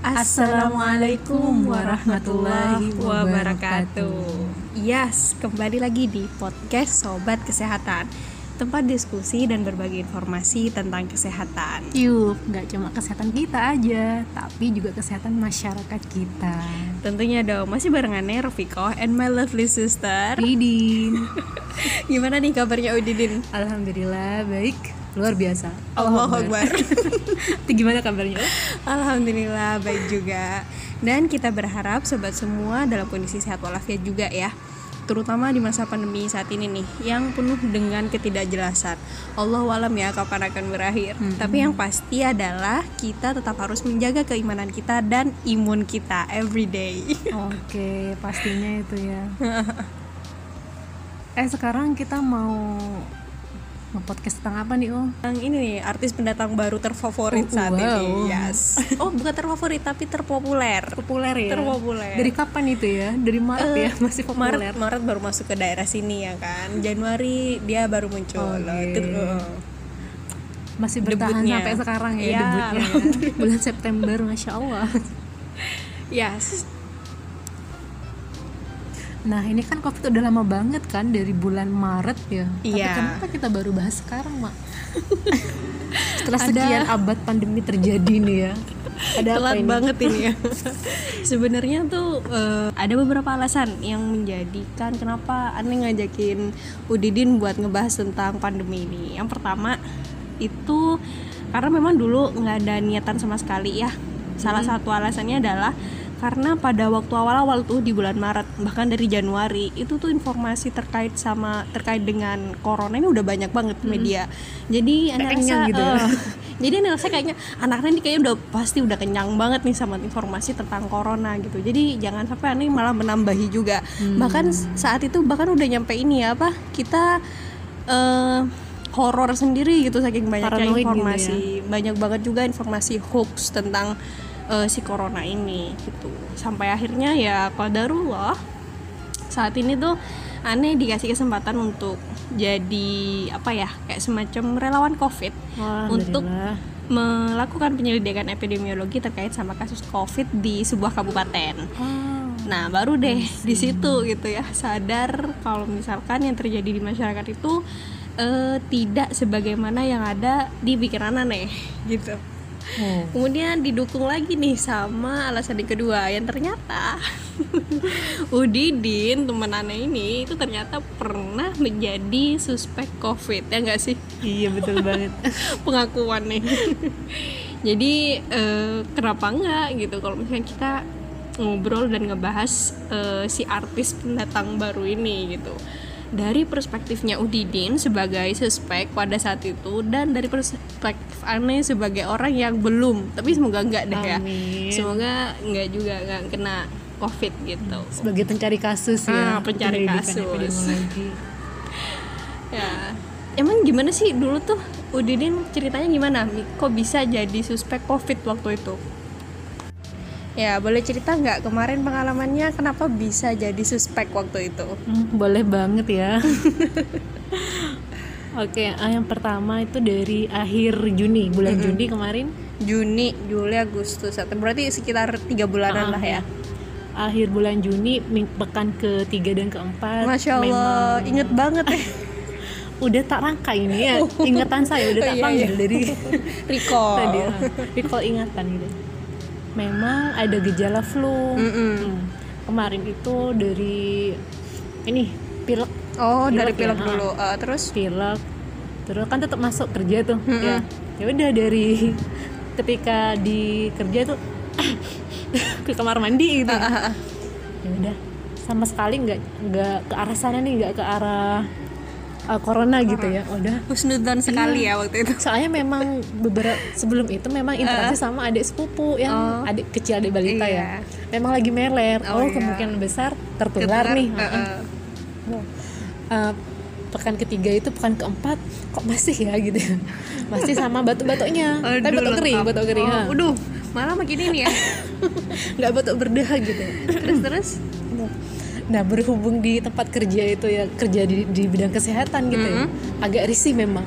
Assalamualaikum warahmatullahi wabarakatuh. Yes, kembali lagi di podcast Sobat Kesehatan Tempat diskusi dan berbagi informasi tentang kesehatan Yuk, nggak cuma kesehatan kita aja, tapi juga kesehatan masyarakat kita. Tentunya dong, masih barengannya Rofiko and my lovely sister Ridin, Gimana nih kabarnya Udidin? alhamdulillah baik, luar biasa. Allahu Akbar. Gimana kabarnya? Alhamdulillah baik juga. Dan kita berharap sobat semua dalam kondisi sehat walafiat juga ya. Terutama di masa pandemi saat ini nih Yang penuh dengan ketidakjelasan. Allah alam ya kapan akan berakhir. Tapi yang pasti adalah kita tetap harus menjaga keimanan kita dan imun kita everyday Oke, pastinya itu ya. eh sekarang kita mau nge-podcast tentang apa nih, Oh? Yang ini nih artis pendatang baru terfavorit Oh, saat wow. ini Yes Oh bukan terfavorit tapi terpopuler Populer ya. Terpopuler. Dari kapan itu ya? Dari Maret ya, masih populer. Maret, Maret baru masuk ke daerah sini ya kan. Januari dia baru muncul. Oke. Ter- uh, Masih bertahan Debutnya. sampai sekarang ya, Iya, debutnya. ya. Bulan September, masya Allah. Yes. Nah ini kan covid udah lama banget kan dari bulan Maret ya. Tapi Iya. kenapa kita baru bahas sekarang mak? Setelah Ada- sekian abad pandemi terjadi nih ya. Ada apa Telat ini? banget ini ya. Sebenarnya tuh eh, ada beberapa alasan yang menjadikan kenapa aneh ngajakin Udidin buat ngebahas tentang pandemi ini. Yang pertama itu karena memang dulu nggak ada niatan sama sekali ya. Salah satu alasannya adalah karena pada waktu awal-awal tuh di bulan Maret bahkan dari Januari itu tuh informasi terkait sama terkait dengan corona ini udah banyak banget di media. Jadi kenyang rasa gitu ya. eh, jadi rasa kayaknya anak-anak ini kayaknya udah pasti udah kenyang banget nih sama informasi tentang corona gitu. Jadi jangan sampai aneh malah menambahi juga. Bahkan s- saat itu bahkan udah nyampe ini ya apa kita eh horor sendiri gitu saking banyaknya Paranoid gitu informasi. Banyak banget juga informasi hoax tentang eh, si corona ini gitu. Sampai akhirnya ya qadarullah saat ini tuh aneh dikasih kesempatan untuk jadi apa ya kayak semacam relawan covid Wah, untuk melakukan penyelidikan epidemiologi terkait sama kasus covid di sebuah kabupaten. Ah, Nah baru deh di situ gitu ya sadar kalau misalkan yang terjadi di masyarakat itu eh, tidak sebagaimana yang ada di pikiran aneh gitu. Oh. Kemudian didukung lagi nih sama alasan yang kedua yang ternyata Udidin teman aneh ini itu ternyata pernah menjadi suspek covid ya enggak sih Iya betul banget. pengakuan nih jadi eh, kenapa enggak gitu kalau misalnya kita ngobrol dan ngebahas eh, si artis pendatang baru ini gitu dari perspektifnya Udidin sebagai suspek pada saat itu dan dari perspektif aneh sebagai orang yang belum tapi semoga enggak deh ya Amin. semoga enggak juga enggak kena covid gitu Sebagai pencari kasus ya. Ah, pencari kasus. ya emang gimana sih dulu tuh Udidin ceritanya gimana kok bisa jadi suspek covid waktu itu ya boleh cerita nggak kemarin pengalamannya kenapa bisa jadi suspek waktu itu Hmm, boleh banget ya. Oke, ah, yang pertama itu dari akhir Juni, bulan Juni kemarin. Juni Juli Agustus September berarti sekitar tiga bulanan Ah, lah ya Akhir bulan Juni, pekan ketiga dan keempat. masya Allah memang inget banget ya udah tak rangka ini ya, ingatan saya udah tak Iya, panggil iya. dari recall tadi. ah, Recall ingatan gitu. Memang ada gejala flu. Mm-mm. Hmm. Kemarin itu dari ini pilek oh dari Pilek ya, pilek ah. dulu. Eh, terus? Pilek. Terus kan tetap masuk kerja tuh. Ya. Ya udah dari ketika di kerja tuh ke kamar mandi gitu. Ah, ya udah sama sekali nggak nggak ke arah sana nih nggak ke arah uh, corona gitu ya. Udah. Husnudzon sekali ya waktu itu. Soalnya memang beberapa sebelum itu memang interaksi sama adik sepupu yang Oh. adik kecil adik balita Iya. ya memang lagi meler. Oh, oh, iya. kemungkinan besar tertular Ketular, nih. eh, eh. Uh, pekan ketiga itu pekan keempat kok masih ya gitu ya? Masih sama batuk-batuknya. Tapi Aduh, batuk kering batuk kering oh, ha. Uduh, malah makin ini ya. nggak batuk berdah gitu. Terus terus. nah berhubung di tempat kerja itu ya kerja di, di bidang kesehatan gitu ya agak risih memang.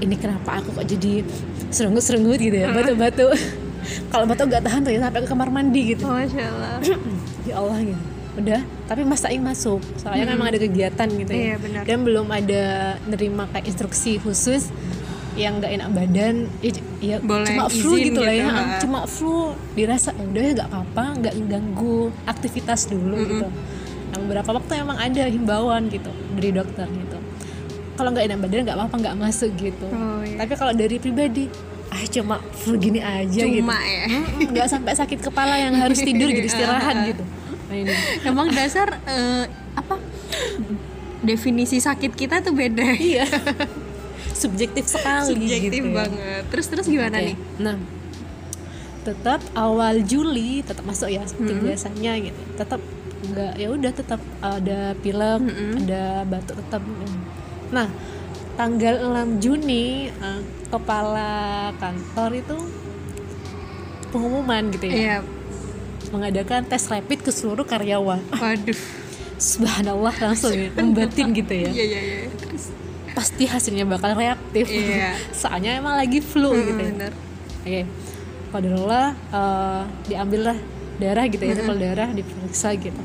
Ini kenapa aku kok jadi serungut-serungut gitu ya batuk-batuk? Kalau batuk gak tahan tuh ya sampai ke kamar mandi gitu. Masya Allah. ya Allah gitu udah tapi Mas Saing masuk. Soalnya kan emang ada kegiatan gitu ya. Iya, benar. dan belum ada nerima kayak instruksi khusus yang nggak enak badan. Ya, ya Boleh cuma flu izin gitu lah ya. gitu, ha. cuma flu dirasa "Ya udah ya nggak apa-apa nggak ganggu aktivitas dulu gitu. Yang beberapa waktu emang ada himbauan gitu dari dokter gitu. Kalau nggak enak badan nggak apa-apa nggak masuk gitu. Oh, iya. tapi kalau dari pribadi ah cuma flu gini aja gitu. Cuma ya. Mm-mm, nggak sampai sakit kepala yang harus tidur gitu istirahat gitu ini Emang dasar eh, apa? Definisi sakit kita tuh beda. iya subjektif sekali Subjektif gitu ya. banget. Terus terus gimana Oke, nih? nah tetap awal Juli tetap masuk ya seperti biasanya gitu tetap nggak ya udah tetap ada pilek ada batuk tetap nah tanggal 6 Juni eh, kepala kantor itu pengumuman gitu ya Iya. Mengadakan tes rapid ke seluruh karyawan. Waduh. subhanallah langsung ya membatin gitu ya. Iya iya iya. Terus pasti hasilnya bakal reaktif. Iya. soalnya emang lagi flu gitu ya. benar. oke. Qadarullah uh, diambillah darah gitu ya sampel darah diperiksa gitu.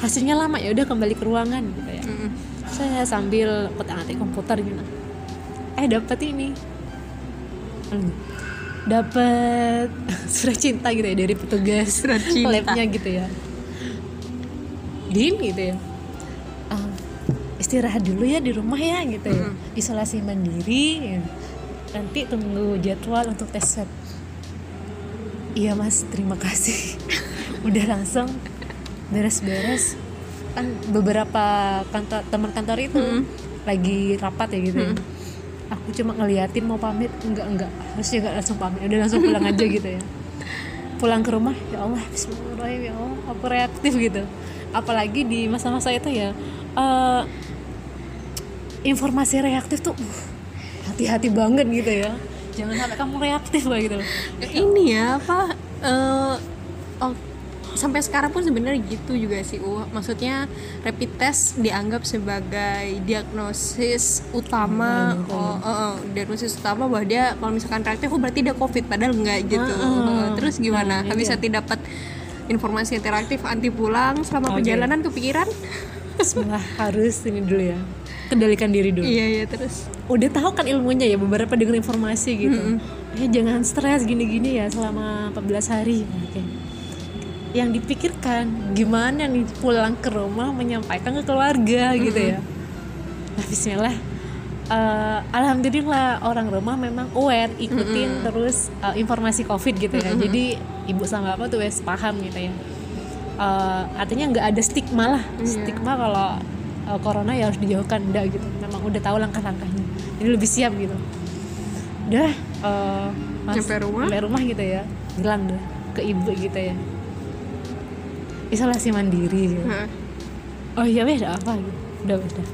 Hasilnya lama ya udah kembali ke ruangan gitu ya. Saya sambil petak komputer gitu. Eh dapat ini. Hmm. Dapat surat cinta gitu ya dari petugas Surat cinta. labnya gitu ya. Din gitu ya. "Ah, istirahat dulu ya di rumah ya gitu ya. Isolasi mandiri ya. nanti tunggu jadwal untuk tes swab. Iya mas. Terima kasih. Udah langsung beres-beres. Kan beberapa kantor teman kantor itu lagi rapat ya gitu ya. Aku cuma ngeliatin mau pamit enggak enggak. Harusnya enggak langsung pamit udah langsung pulang aja gitu ya. Pulang ke rumah ya Allah Bismillahirrahmanirrahim ya Allah aku reaktif gitu. Apalagi di masa-masa itu ya eh, informasi reaktif tuh uh, hati-hati banget gitu ya. Jangan sampai kamu reaktif lah gitu. Ini ya apa? eh, oh, sampai sekarang pun sebenarnya gitu juga sih. Uh, maksudnya rapid test dianggap sebagai diagnosis utama. Oh, oh, oh, diagnosis utama bahwa dia kalau misalkan reaktif, oh berarti dia covid. Padahal enggak gitu. Uh, terus gimana? Nah, Habis tadi dapat informasi interaktif anti pulang selama perjalanan kepikiran? Bismillah harus ini dulu ya kendalikan diri dulu iya iya terus. udah tahu kan ilmunya ya beberapa dengar informasi gitu ya jangan stres gini-gini ya selama 14 hari oke yang dipikirkan gimana nih pulang ke rumah menyampaikan ke keluarga gitu ya. Nah Bismillah. Eh, Alhamdulillah orang rumah memang aware ikutin terus eh, informasi covid gitu ya. Jadi ibu sama bapak tuh wes paham gitu ya. Eh, artinya nggak ada stigma lah. Stigma kalau eh, corona ya harus dijauhkan enggak gitu. Memang udah tahu langkah-langkahnya. Jadi lebih siap gitu. Udah eh, mas Nyampe rumah? rumah gitu ya. Bilang deh ke ibu gitu ya isolasi mandiri. Gitu. Heeh. oh iya weh ada apa? Gitu udah udah.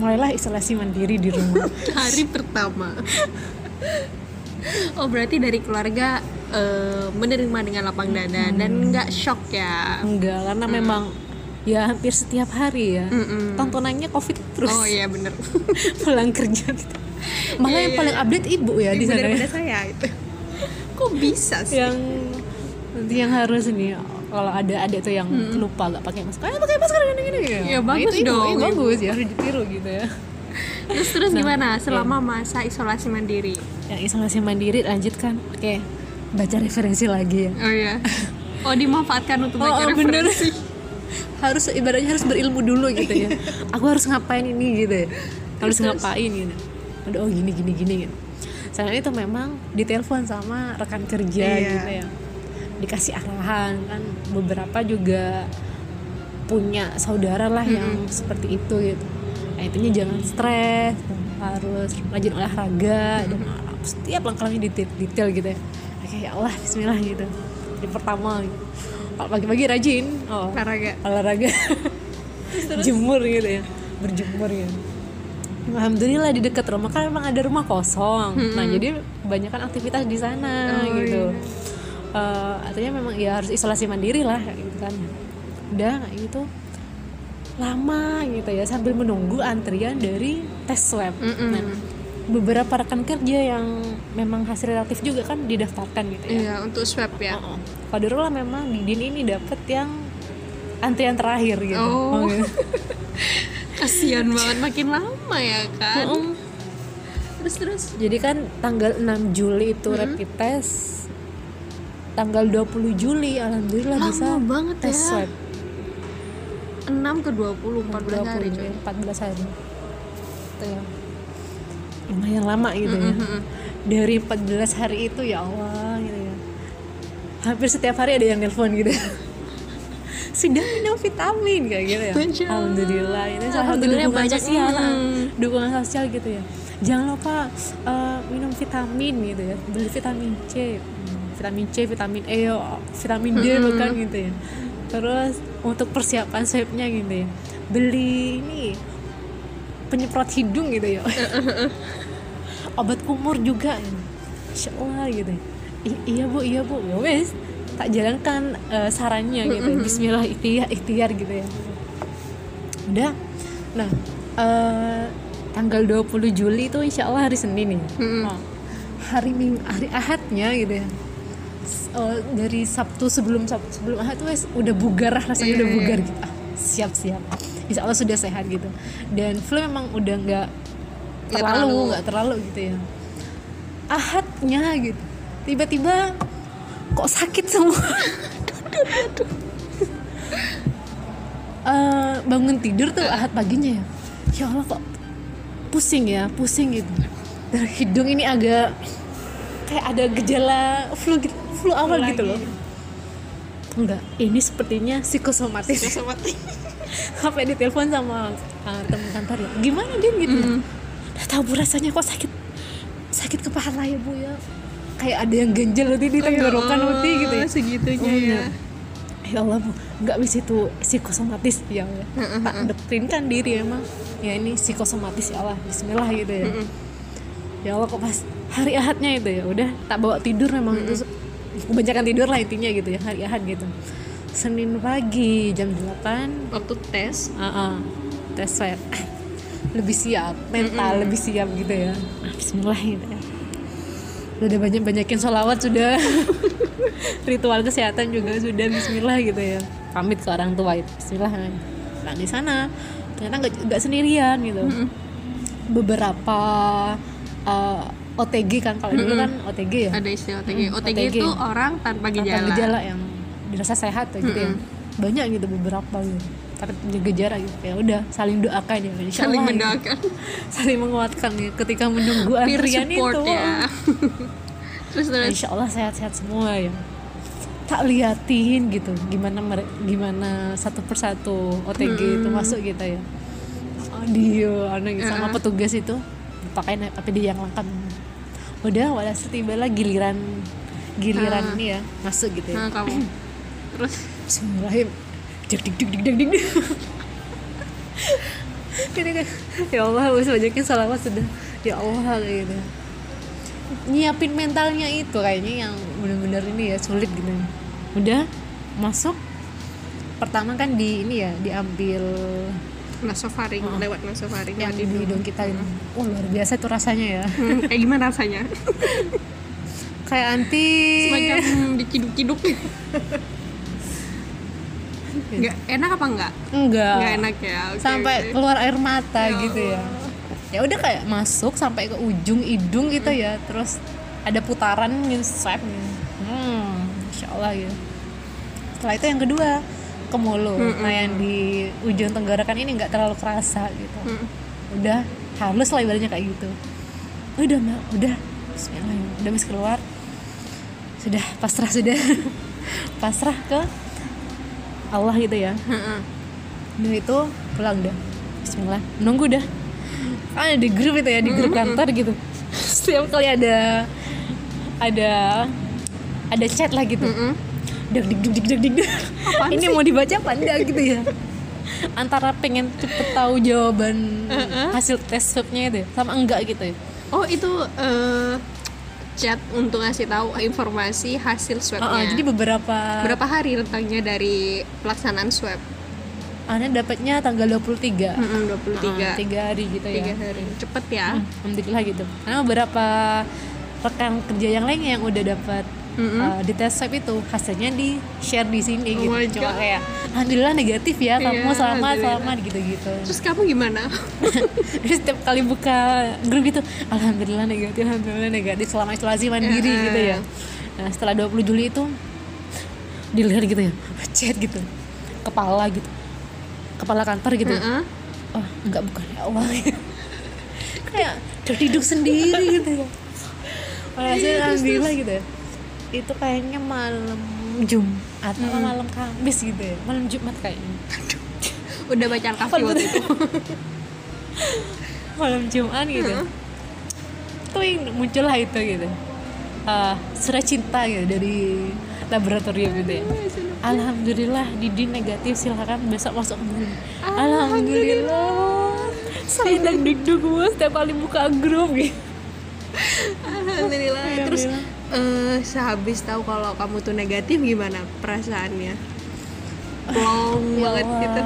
Mulailah isolasi mandiri di rumah. Hari pertama. Oh berarti dari keluarga eh, menerima dengan lapang dada dan nggak shock ya? Enggak karena memang ya hampir setiap hari ya. Tontonannya covid terus. Oh iya bener. Pulang kerja. Gitu. malah Iya, yang iya, paling update ibu ya di sana ya. saya itu. Kok bisa sih? Yang yang harus ini kalau ada ada tuh yang lupa gak pakai masker, pakai masker gini gini Ya, bagus itu dong, iya, ibu. bagus ya harus ditiru gitu ya. terus terus gimana selama masa isolasi mandiri Yang isolasi mandiri lanjutkan, oke baca referensi lagi ya. oh iya oh dimanfaatkan untuk Oh, baca oh, bener. referensi harus ibaratnya harus berilmu dulu gitu ya. Aku harus ngapain ini gitu ya. Harus ngapain gitu. Aduh, oh gini gini gini gitu. Selain itu memang ditelepon sama rekan kerja Iya. gitu ya. Dikasih arahan kan beberapa juga punya saudara lah yang seperti itu gitu. Nah, intinya jangan stres, harus rajin olahraga dan setiap langkahnya detail, detail gitu ya. Oke ya Allah Bismillah gitu. Jadi pertama gitu. Kalau pagi-pagi rajin, oh olahraga. olahraga. Jemur gitu ya berjemur ya. Alhamdulillah di dekat rumah kan memang ada rumah kosong. Nah jadi kebanyakan aktivitas di sana Oh, gitu Eh, artinya memang ya harus isolasi mandiri lah gitu kan udah kayak gitu lama gitu ya sambil menunggu antrian dari tes swab nah beberapa rekan kerja yang memang hasil relatif juga kan didaftarkan gitu ya Iya, untuk swab ya. Heeh. Qadarullah memang di din ini dapet yang antrian terakhir gitu Oh. Oke. Kasihan banget makin lama ya kan. Terus terus. jadi kan tanggal 6 Juli itu rapid test tanggal 20 Juli alhamdulillah Lama bisa banget tes ya. swab 6 ke 20 14 hari 20, coy. ya, 14 hari itu ya lumayan lama gitu ya dari 14 hari itu ya Allah gitu ya hampir setiap hari ada yang nelpon gitu sudah minum vitamin kayak gitu ya Allah. alhamdulillah ini salah satu Alhamdulillah dukungan banyak. sosial ah. Mm. dukungan sosial gitu ya jangan lupa eh, minum vitamin gitu ya beli vitamin C Hmm, vitamin C vitamin E vitamin D bahkan gitu ya. Terus untuk persiapan swabnya gitu ya. Beli ini penyemprot hidung gitu ya. Obat kumur juga. Ya. Insya Allah gitu. Ya. I- iya bu iya bu. Ya wes tak jalankan eh, sarannya gitu. Ya. Bismillah ikhtiar ikhtiar gitu ya. Udah. Nah eh, tanggal 20 Juli itu insya Allah hari Senin nih. Oh, hari Ming hari Ahadnya gitu ya Eh, dari Sabtu sebelum Sabtu sebelum Ahad tuh wes udah bugar rasanya Iya, udah iya. bugar gitu. Ah, siap siap. Insya Allah sudah sehat gitu. Dan flu memang udah nggak Nggak terlalu terlalu. nggak terlalu gitu ya. Ahadnya gitu. Tiba-tiba kok sakit semua? Eh, bangun tidur tuh ahad paginya ya? Ya Allah kok pusing ya pusing gitu. Dari hidung ini agak kayak ada gejala flu gitu flu awal gitu loh. Enggak ini sepertinya psikosomatis. Sampai ditelepon sama uh, teman kantor ya. Gimana dia gitu. Nggak tahu bu rasanya kok sakit sakit kepala ya bu ya. Kayak ada yang ganjel nanti di tenggorokan nanti gitu ya. segitunya Oh, ya. ya Allah bu nggak bisa itu psikosomatis ya Allah tak doktrinkan diri emang. Ya ini psikosomatis ya Allah. Bismillah gitu ya. Ya Allah kok pas hari ahadnya itu ya udah tak bawa tidur memang. Itu kebanyakan tidur lah intinya gitu ya hari ahad gitu. Senin pagi jam 8 Waktu tes? Ah ah, tes swab. Lebih siap mental lebih siap gitu ya. Ah, Bismillah gitu ya. Udah banyak banyakin sholawat sudah. Ritual kesehatan juga sudah Bismillah gitu ya. Pamit ke orang tua itu Bismillah. Nah di sana. Ternyata nggak sendirian gitu. Beberapa uh, OTG kan kalau dulu kan OTG ya. Ada istilah OTG. Mm, OTG, OTG. itu orang tanpa tanpa gejala. gejala yang dirasa sehat ya, gitu ya. Banyak gitu beberapa gitu. Tapi jaga jarak gitu. Ya udah saling doakan ya. Insya Saling Allah ya. mendoakan. saling menguatkan ya ketika menunggu antrian support itu ya. terus terus. Insya Allah sehat-sehat semua ya. Tak liatin gitu gimana gimana satu persatu OTG itu masuk gitu ya. Oh, dia anak gitu, sama petugas itu pakai APD yang lengkap. Udah walhasil tibalah giliran giliran ini ya masuk gitu ya. Nah, kamu. Terus? Bismillahirrahmanirrahim. Dik dik dik dik dik dik. Ini kan ya Allah harus banyakin salawat sudah. Ya Allah kayak gitu. Nyiapin mentalnya itu kayaknya yang benar-benar ini ya sulit gitu. Udah masuk. Pertama kan di ini ya diambil nasofaring lewat nasofaring yang di hidung. kita ini. Oh luar biasa tuh rasanya ya. Hmm, kayak gimana rasanya? Kayak anti semacam diciduk-ciduk nggak enak apa enggak enggak. Nggak enak ya oke, sampai oke. keluar air mata Ya gitu ya. Ya udah kayak masuk sampai ke ujung hidung gitu ya terus ada putaran yang swab hmm insya Allah ya. Setelah itu yang kedua ke mulut nah yang di ujung tenggorokan ini nggak terlalu kerasa gitu. Mm. udah halus lah ibaratnya kayak gitu. Udah mbak udah. Bismillah udah mis keluar. Sudah pasrah sudah. Pasrah ke Allah gitu ya. Udah itu pulang dah Bismillah. Nunggu dah. Ada di grup itu ya Di grup kantor gitu. Setiap kali ada Ada Ada chat lah gitu. Mm-mm. Dak dik dik dik dik dik Ini mau dibaca apa enggak gitu ya? Antara pengen cepet tahu jawaban Hasil tes swabnya itu ya, Sama enggak gitu ya? Oh itu eh, chat untuk ngasih tahu informasi hasil Ah, ah, swabnya Jadi beberapa berapa hari rentangnya dari pelaksanaan swab? Ana dapatnya tanggal 23 Mm-mm, 23 Ah, tiga. Hari gitu ya. Tiga hari. Cepet ya. Hmm, alhamdulillah gitu. Karena beberapa rekan kerja yang lain yang udah dapat Mm-mm. uh, di tes swab itu hasilnya di share di sini Oh gitu cuma kayak alhamdulillah negatif ya kamu Iya, selamat selamat gitu gitu terus kamu gimana Terus setiap kali buka grup itu alhamdulillah negatif alhamdulillah negatif selama isolasi mandiri Ya. gitu ya nah setelah 20 Juli itu dilihat gitu ya chat gitu kepala gitu kepala kantor gitu Heeh. oh enggak bukan ya Allah kayak tertidur sendiri gitu ya Walhasil alhamdulillah gitu ya itu kayaknya malam Jumat atau malam Kamis gitu ya. Malam Jumat kayaknya. Udah baca al waktu itu. Malam Jumat gitu. Tuh yang muncul lah itu gitu. Ah, surat cinta gitu dari laboratorium gitu ya. Alhamdulillah Didi negatif silahkan besok masuk dulu Alhamdulillah. Saya dan duduk gue setiap kali buka grup gitu. Alhamdulillah. Iya, terus eh sehabis tahu kalau kamu tuh negatif gimana perasaannya? Long Ya banget Allah, gitu.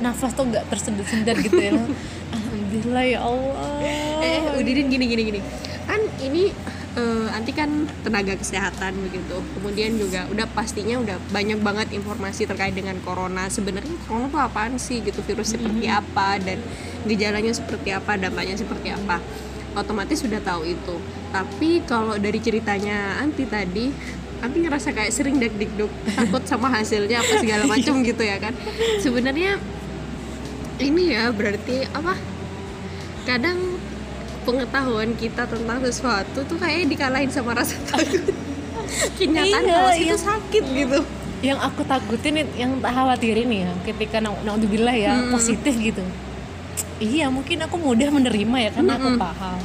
nafas tuh nggak tersendat-sendat gitu ya. Alhamdulillah ya Allah. Eh Udin gini gini gini. Kan ini eh, nanti kan tenaga kesehatan begitu. Kemudian juga udah pastinya udah banyak banget informasi terkait dengan corona. Sebenarnya corona tuh apaan sih gitu? Virus seperti apa dan gejalanya seperti apa dampaknya seperti apa? Otomatis sudah tahu itu tapi kalau dari ceritanya Anti tadi Anti ngerasa kayak sering deg deg takut sama hasilnya apa segala macam gitu ya kan. Sebenarnya ini ya berarti apa kadang pengetahuan kita tentang sesuatu tuh kayak dikalahin sama rasa takut. Kenyataan Iya, kalau iya. itu sakit gitu. yang aku takutin yang tak khawatirin ya ketika na naudzubillah ya positif gitu. Iya mungkin aku mudah menerima ya karena aku paham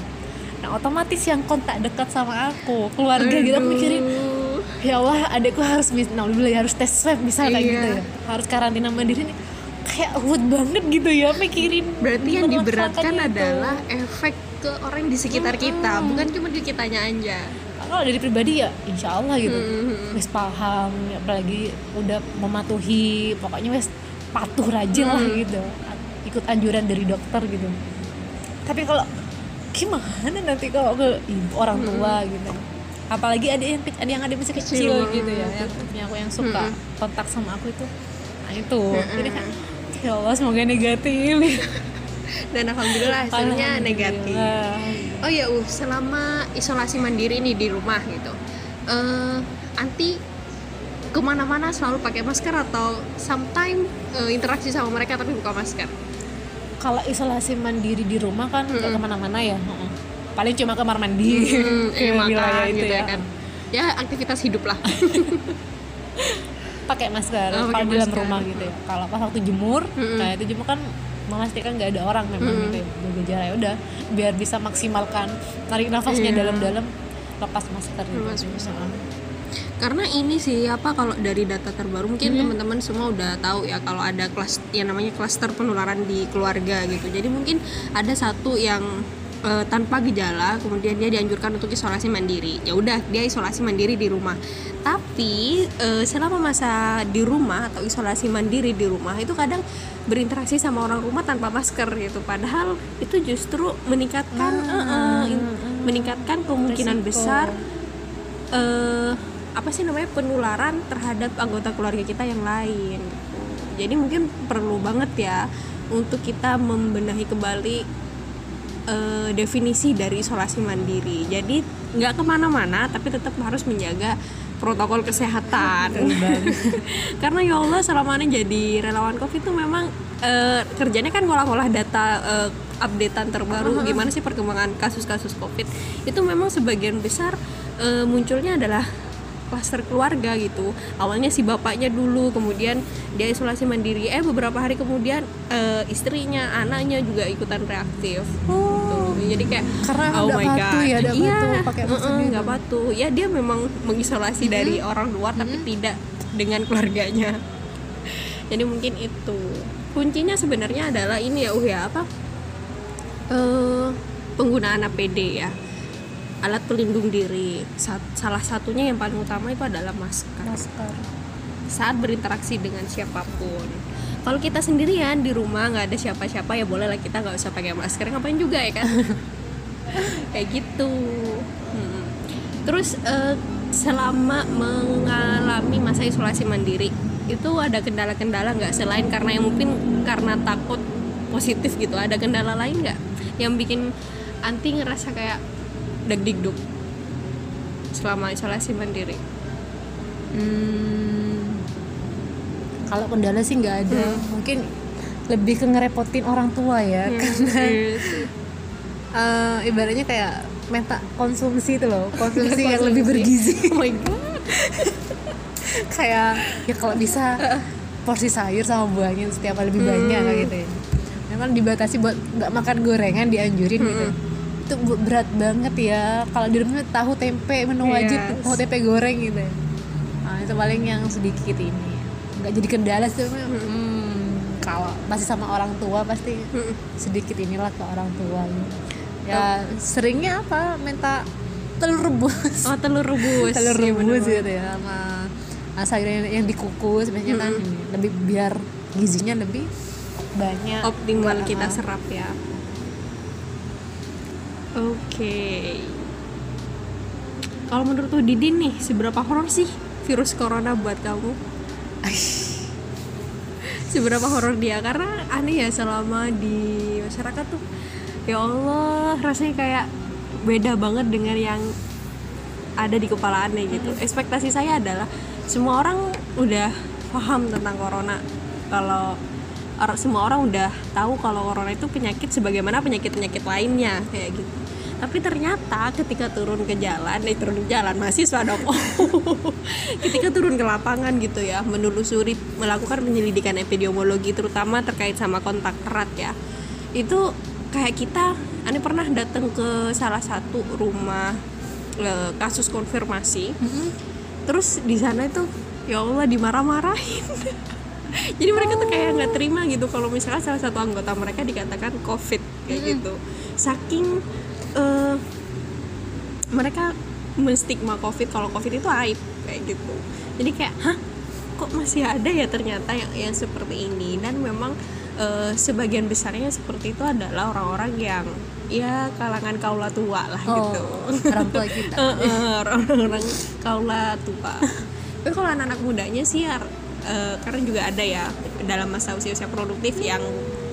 otomatis yang kontak dekat sama aku keluarga gitu. Aku mikirin Aduh. ya Allah adekku harus mis- naudzubillah ya harus tes swab misalnya kayak Iya. gitu ya. Harus karantina mandiri nih. Kayak ruwet banget gitu ya mikirin berarti yang diberatkan itu. adalah efek ke orang di sekitar kita bukan cuma di kitanya aja. Kalau dari pribadi ya insya Allah gitu. Mhm. wes paham apalagi udah mematuhi pokoknya wes patuh rajin lah gitu. Ikut anjuran dari dokter gitu. Tapi kalau gimana nanti kalau ke ibu orang tua gitu? Apalagi ada yang ada yang ada masih kecil Kecil gitu ya yang punya aku yang suka kontak sama aku itu. Nah itu. Jadi kan ya Allah semoga negatif. Dan alhamdulillah hasilnya negatif. Oh ya uh selama isolasi mandiri ini di rumah gitu eh anti ke mana-mana selalu pakai masker atau sometime eh, interaksi sama mereka tapi buka masker kalau isolasi mandiri di rumah kan nggak ke mana-mana ya. Paling cuma kamar mandi. Hmm, ke eh, makan wilayah itu gitu ya, ya. kan. Ya aktivitas hidup lah. Pakai masker Oh, kalau di dalam masker. rumah gitu ya. Kalau pas waktu jemur Mm-mm. kayak itu jemur kan memastikan nggak ada orang memang gitu ya. Jaga jarak ya udah biar bisa maksimalkan tarik nafasnya Iya. dalam-dalam lepas masker gitu. Lepas sih. Karena ini sih apa kalau dari data terbaru mungkin Hmm. teman-teman semua udah tahu ya kalau ada kelas yang namanya klaster penularan di keluarga gitu. Jadi mungkin ada satu yang eh, tanpa gejala kemudian dia dianjurkan untuk isolasi mandiri. Ya udah dia isolasi mandiri di rumah. Tapi eh, selama masa di rumah atau isolasi mandiri di rumah itu kadang berinteraksi sama orang rumah tanpa masker gitu. Padahal itu justru meningkatkan eh, eh, in- meningkatkan kemungkinan Resiko. besar eh apa sih namanya penularan terhadap anggota keluarga kita yang lain gitu. Jadi mungkin perlu banget ya untuk kita membenahi kembali eh, definisi dari isolasi mandiri. Jadi nggak ke mana-mana tapi tetap harus menjaga protokol kesehatan. Karena ya Allah selama ini jadi relawan COVID itu memang eh, kerjanya kan ngolah-ngolah data eh, updatean terbaru gimana sih perkembangan kasus-kasus COVID. Itu memang sebagian besar eh, munculnya adalah klaster keluarga gitu. Awalnya si bapaknya dulu, kemudian dia isolasi mandiri. Eh beberapa hari kemudian eh, istrinya, anaknya juga ikutan reaktif. Oh. Gitu. Jadi kayak Karena oh my patuh god. ya, iya, gitu. nggak patuh. Ya dia memang mengisolasi dari orang luar tapi tidak dengan keluarganya. Jadi mungkin itu kuncinya sebenarnya adalah ini ya uh ya apa eh penggunaan APD ya alat pelindung diri. Salah satunya yang paling utama itu adalah masker. Masker. Saat berinteraksi dengan siapa pun. Kalau kita sendirian di rumah nggak ada siapa-siapa ya boleh lah kita nggak usah pakai masker. Ngapain juga ya kan? Kayak gitu. Hmm. terus eh, selama mengalami masa isolasi mandiri itu ada kendala-kendala nggak? Selain karena yang mungkin karena takut positif gitu ada kendala lain nggak? Yang bikin anti ngerasa kayak deg digduk selama isolasi mandiri. Hmm, kalau kendala sih nggak ada. Mungkin lebih ke ngerepotin orang tua ya karena Iya sih. eh, ibaratnya kayak minta konsumsi itu loh. Konsumsi yang Konsumsi. lebih bergizi. Oh my god. Kayak ya kalau bisa porsi sayur sama buahnya setiap kali lebih banyak kayak gitu ya. Memang dibatasi buat nggak makan gorengan dianjurin gitu itu berat banget ya. Kalau di rumah tahu tempe menu wajib Yes. tahu tempe goreng gitu ya. Nah, itu paling yang sedikit ini. Nggak jadi kendala sih tapi, hmm, kalau masih sama orang tua pasti Mm-mm. sedikit inilah ke orang tua. Gitu. ya seringnya apa? Minta telur rebus. Oh telur rebus. Telur Iya, rebus gitu ya sama sayuran yang, dikukus biasanya kan ini, lebih biar gizinya lebih banyak. Optimal Nggak, kita uh, serap ya oke. Kalau menurut tuh Didin nih seberapa horor sih virus corona buat kamu? Seberapa horor dia? Karena aneh ya selama di masyarakat tuh ya Allah rasanya kayak beda banget dengan yang ada di kepala aneh gitu. Ekspektasi saya adalah semua orang udah paham tentang corona. Kalau semua orang udah tahu kalau corona itu penyakit sebagaimana penyakit penyakit lainnya kayak gitu tapi ternyata ketika turun ke jalan eh turun ke jalan mahasiswa dong. Ketika turun ke lapangan gitu ya menelusuri melakukan penyelidikan epidemiologi terutama terkait sama kontak erat ya itu kayak kita aneh pernah datang ke salah satu rumah eh, kasus konfirmasi. Terus di sana itu ya Allah dimarah-marahin. Jadi mereka tuh kayak nggak terima gitu kalau misalnya salah satu anggota mereka dikatakan covid kayak gitu. Saking eh, mereka menstigma covid kalau covid itu aib kayak gitu. Jadi kayak hah? Kok masih ada ya ternyata yang yang seperti ini? Dan memang eh, sebagian besarnya seperti itu adalah orang-orang yang ya kalangan kaula tua lah oh, gitu. orang tua kita. Orang-orang kaula tua. Tapi kalau anak-anak mudanya sih ya, karena juga ada ya dalam masa usia-usia produktif yang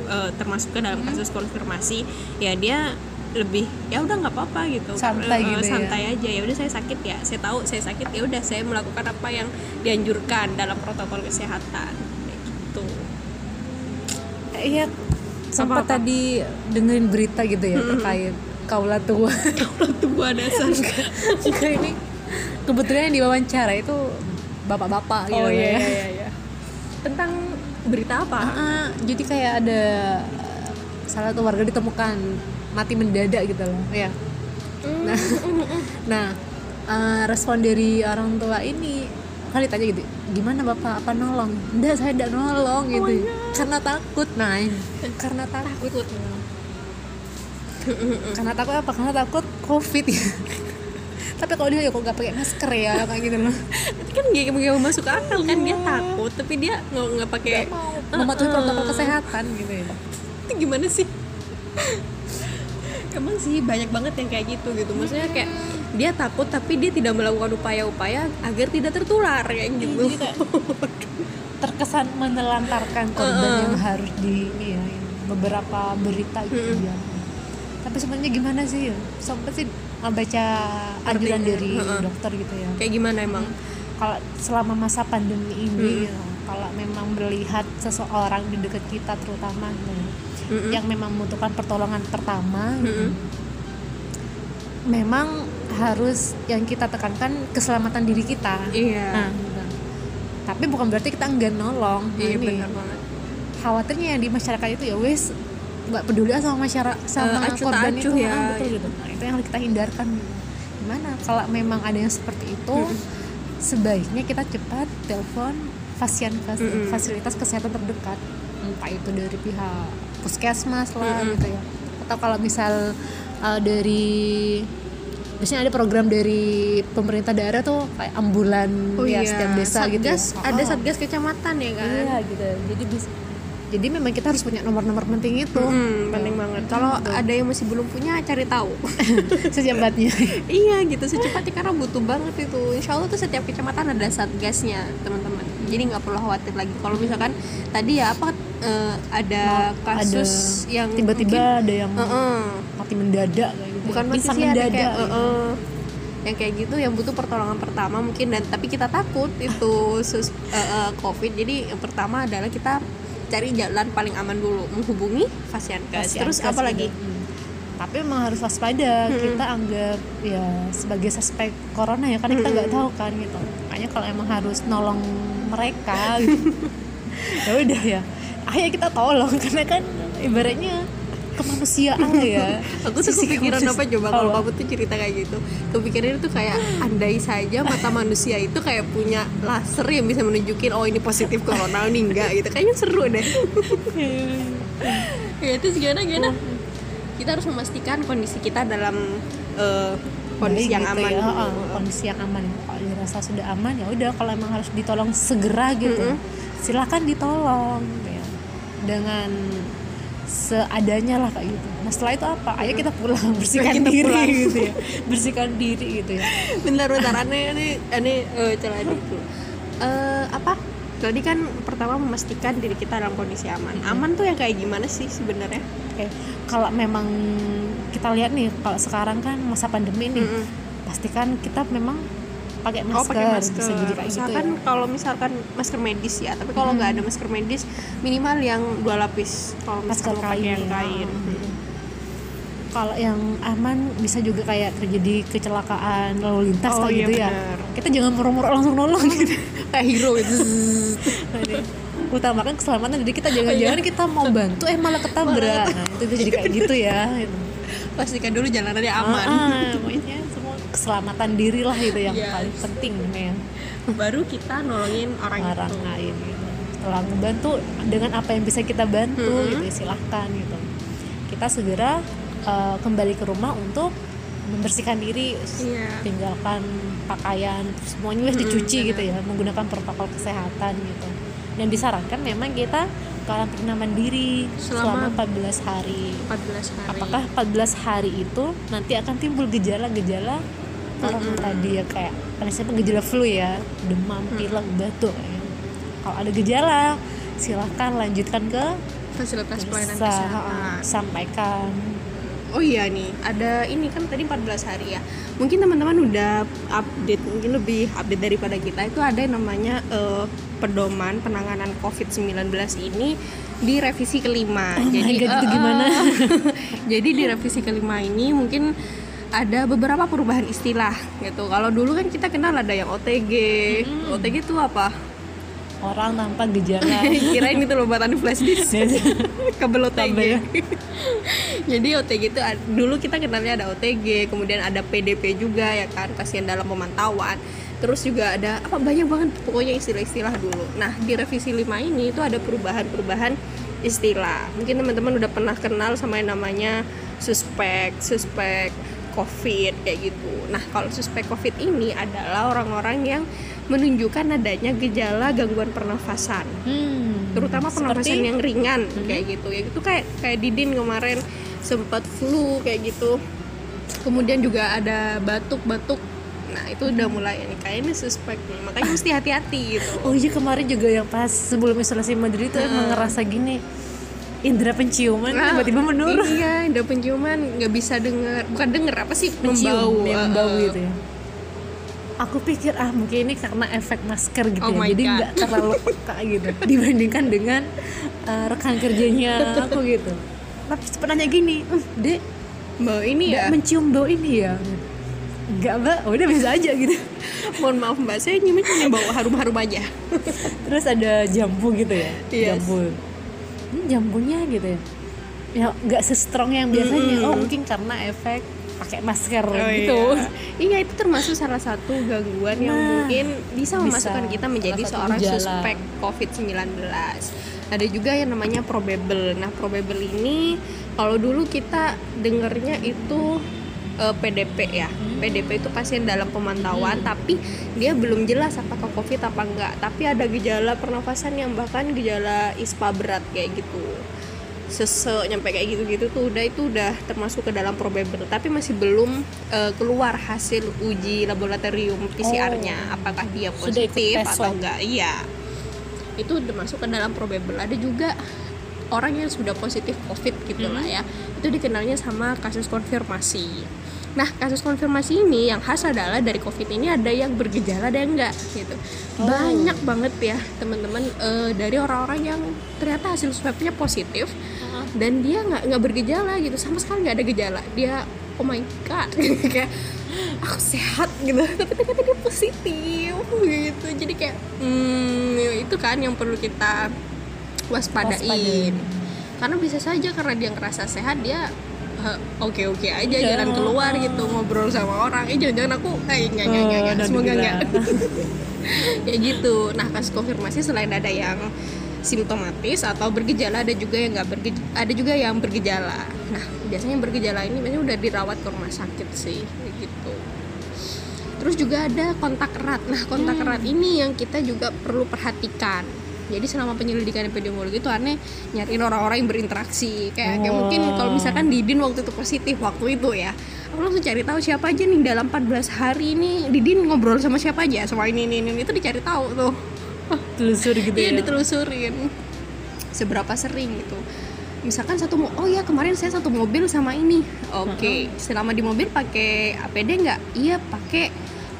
eh, termasuk ke dalam kasus konfirmasi ya dia lebih ya udah nggak apa-apa gitu. Santai Eh, gitu ya. santai aja. Ya udah saya sakit ya. Saya tahu saya sakit ya udah saya melakukan apa yang dianjurkan dalam protokol kesehatan. Kayak gitu. Iya sempat tadi dengerin berita gitu ya terkait kaula tua. Kaula tua dasar. Enggak, ini kebetulan yang diwawancara itu bapak-bapak gitu oh iya ya. iya iya tentang berita apa? Ah, jadi kayak ada uh, salah satu warga ditemukan mati mendadak gitu loh. Ya nah nah uh, respon dari orang tua ini kan ditanya gitu gimana bapak? Apa nolong? Enggak saya enggak nolong gitu. karena takut nah ini. karena takut. Karena takut apa? Karena takut covid. Ya tapi kalau dia ya kok nggak pakai masker ya kayak gitu loh. Tapi kan dia nggak mau masuk akal kan dia takut tapi dia nggak nggak pakai mematuhi protokol kesehatan gitu ya. Itu gimana sih emang sih banyak banget yang kayak gitu gitu. Maksudnya kayak dia takut tapi dia tidak melakukan upaya-upaya agar tidak tertular kayak gitu. jadi kayak terkesan menelantarkan korban yang harus di ya beberapa berita gitu ya. Tapi sebenarnya gimana sih ya? Sempat sih baca anjuran dari heeh. dokter gitu ya. Kayak gimana emang? Kalau selama masa pandemi ini ya, kalau memang melihat seseorang di dekat kita terutama ya, Mm-mm. yang memang membutuhkan pertolongan pertama gitu, Mm-mm. memang harus yang kita tekankan keselamatan diri kita iya Nah, gitu. tapi bukan berarti kita enggak nolong. Nah, iya ini benar banget khawatirnya yang di masyarakat itu ya wes nggak peduli sama masyarakat sama tak korban acuh itu ya. ah, betul gitu. Nah, itu yang harus kita hindarkan. Gimana kalau memang ada yang seperti itu, sebaiknya kita cepat telepon fasilian Mm-mm. fasilitas kesehatan terdekat, entah itu dari pihak puskesmas lah Mm-mm. gitu ya, atau kalau misal uh, dari biasanya ada program dari pemerintah daerah tuh kayak ambulan oh ya iya setiap desa gitu ya. Satgas, ada Oh. satgas kecamatan ya kan Iya gitu. Jadi bisa jadi memang kita harus punya nomor-nomor penting itu Hmm, penting banget. Kalau ada yang masih belum punya, cari tahu. secepatnya iya gitu, secepatnya karena butuh banget itu. Insya Allah tuh setiap kecamatan ada satgasnya, teman-teman. Jadi nggak perlu khawatir lagi. Kalau misalkan tadi ya apa eh, ada kasus ada yang tiba-tiba ada yang mungkin, Heeh. mati mendadak kayak gitu. Bukan mati sih ada mendadak kayak gitu. heeh. yang kayak gitu yang butuh pertolongan pertama mungkin. Dan tapi kita takut itu sus, eh, eh, covid. Jadi yang pertama adalah kita cari jalan paling aman dulu. Menghubungi Fasiankes. Kasihan, terus apa lagi? Hmm. tapi memang harus waspada. Kita anggap ya sebagai suspek corona ya karena kita nggak tahu kan gitu. Makanya kalau emang harus nolong mereka gitu, ya udah ya. Ayo kita tolong karena kan ibaratnya kemanusiaan ya. Aku tuh Sisi kepikiran apa coba kalau kamu tuh cerita kayak gitu. Kepikiran itu kayak andai saja mata manusia itu kayak punya laser yang bisa menunjukin oh ini positif corona ini enggak gitu. Kayaknya seru deh. Ya itu gimana gimana? Kita harus memastikan kondisi kita dalam eh, kondisi yang gitu aman ya, heeh, kondisi yang aman dirasa sudah aman ya udah kalau emang harus ditolong segera gitu. Silakan ditolong gitu ya. dengan seadanya lah kayak gitu. Nah setelah itu apa? Ayo kita pulang bersihkan Kita diri pulang. gitu ya. Bersihkan diri gitu ya. Bentar bentar. Aneh aneh aneh eh, celah dulu Eh, apa? Tadi kan pertama memastikan diri kita dalam kondisi aman. Aman tuh yang kayak gimana sih sebenarnya? Oke. Kalau memang kita lihat nih kalau sekarang kan masa pandemi nih Mm-mm. pastikan kita memang pakai masker, oh pakai masker bisa jadi kayak gitu misalkan ya. kalau misalkan masker medis ya tapi kalau nggak ada masker medis minimal yang dua lapis kalau masker kain, yang ya. kain. Mm. kalau yang aman bisa juga kayak terjadi kecelakaan lalu lintas Oh, kayak iya gitu ya. benar. kita jangan murung-murung langsung nolong gitu. Kayak hero itu utamakan keselamatan jadi kita jangan-jangan kita mau bantu eh malah ketabrak. Nah, itu jadi kayak gitu ya. gitu. pastikan dulu jalanannya aman. Ah, ah, pokoknya keselamatan diri lah itu yang Yes. paling penting men baru kita nolongin orang, orang itu lain gitu. setelah ngebantu dengan apa yang bisa kita bantu Mm-hmm. gitu ya, silahkan gitu kita segera uh, kembali ke rumah untuk membersihkan diri Iya. tinggalkan pakaian semuanya harus dicuci gitu ya menggunakan protokol kesehatan gitu dan disarankan memang kita karantina mandiri Selama- selama, 14 hari 14 hari apakah 14 hari itu nanti akan timbul gejala-gejala corona tadi ya kayak misalnya gejala flu ya demam pilek batuk ya. kalau ada gejala silahkan lanjutkan ke fasilitas pelayanan desa, kesehatan sampaikan Oh iya nih, ada ini kan tadi 14 hari ya. Mungkin teman-teman udah update, mungkin lebih update daripada kita. Itu ada yang namanya eh, pedoman penanganan COVID-19 ini di revisi kelima. Oh my God, itu eh, gimana? eh, jadi di revisi kelima ini mungkin ada beberapa perubahan istilah gitu. Kalau dulu kan kita kenal ada yang OTG. OTG itu apa? orang tanpa gejala Kirain itu loh buatan flash disk. kabel OTG. Kabel. Jadi OTG itu ad- dulu kita kenalnya ada OTG, kemudian ada PDP juga ya kan, pasien dalam pemantauan. Terus juga ada apa banyak banget pokoknya istilah-istilah dulu. Nah, di revisi 5 ini itu ada perubahan-perubahan istilah. Mungkin teman-teman udah pernah kenal sama yang namanya suspek, suspek COVID kayak gitu. Nah, kalau suspek COVID ini adalah orang-orang yang menunjukkan adanya gejala gangguan pernafasan. Hmm, terutama pernafasan seperti- yang ringan kayak gitu. Ya itu kayak kayak Didin kemarin sempat flu kayak gitu. Kemudian juga ada batuk-batuk. Nah itu udah mulai ini kayaknya suspek nih. Makanya mesti hati-hati gitu. Oh iya kemarin juga yang pas sebelum isolasi mandiri itu emang ngerasa gini indera penciuman Nah, tiba-tiba menurun. iya indera penciuman nggak bisa denger bukan denger apa sih? Mencium membau ya, membau eh. gitu ya. Aku pikir ah mungkin ini karena efek masker gitu Oh ya jadi nggak terlalu peka gitu dibandingkan dengan uh, rekan kerjanya aku gitu. Tapi sempat nanya gini "Eh, dek bau ini ya? mencium bau ini ya? Nggak mbak. Oh, udah biasa aja gitu. Mohon maaf mbak. Saya nyium cuma bau harum-harum aja. Terus ada jambu gitu ya Yes. jambu ini jambunya gitu ya ya nggak se-strong yang biasanya oh mungkin karena efek pakai masker gitu Iya. iya itu termasuk salah satu gangguan yang Nah, mungkin bisa bisa. memasukkan kita menjadi Salah seorang gejala. suspek COVID-19 ada juga yang namanya probable nah probable ini kalau dulu kita dengernya itu eh, PDP ya. PDP itu pasien dalam pemantauan tapi dia belum jelas apakah COVID apa enggak. Tapi ada gejala pernafasan yang bahkan gejala ISPA berat kayak gitu. Sesek nyampe kayak gitu-gitu tuh udah itu udah termasuk ke dalam probable tapi masih belum uh, keluar hasil uji laboratorium PCR-nya apakah dia positif atau enggak? Iya. Itu udah masuk ke dalam probable ada juga orang yang sudah positif covid gitu lah ya. Itu dikenalnya sama kasus konfirmasi nah kasus konfirmasi ini yang khas adalah dari covid ini ada yang bergejala ada yang enggak gitu. Banyak banget ya teman-teman eh, dari orang-orang yang ternyata hasil swabnya positif dan dia nggak nggak bergejala gitu sama sekali nggak ada gejala. Dia oh my god kayak aku sehat gitu. Tapi ternyata dia positif gitu. Jadi kayak hmm, itu kan yang perlu kita waspadain. Waspadain. karena bisa saja karena dia ngerasa sehat dia eh, oke-oke aja Iya. jalan keluar gitu ngobrol sama orang. Eh jangan-jangan aku eh enggak enggak enggak, Oh, semoga enggak alhamdulillah. ya gitu. Nah kasus konfirmasi selain ada yang simptomatis atau bergejala ada juga yang nggak bergejala ada juga yang bergejala. Nah biasanya yang bergejala ini biasanya udah dirawat ke rumah sakit sih kayak gitu. Terus juga ada kontak erat. Nah kontak erat ini yang kita juga perlu perhatikan jadi selama penyelidikan epidemiologi itu aneh nyariin orang-orang yang berinteraksi. Kayak, kayak mungkin kalau misalkan Didin waktu itu positif waktu itu ya. Aku langsung cari tahu siapa aja nih dalam 14 hari ini. Didin ngobrol sama siapa aja? Sama ini ini, ini. itu dicari tahu tuh. Telusur gitu Iya ya? ditelusurin. Seberapa sering gitu. Misalkan satu oh ya kemarin saya satu mobil sama ini. Oke selama di mobil pakai APD nggak? Iya pakai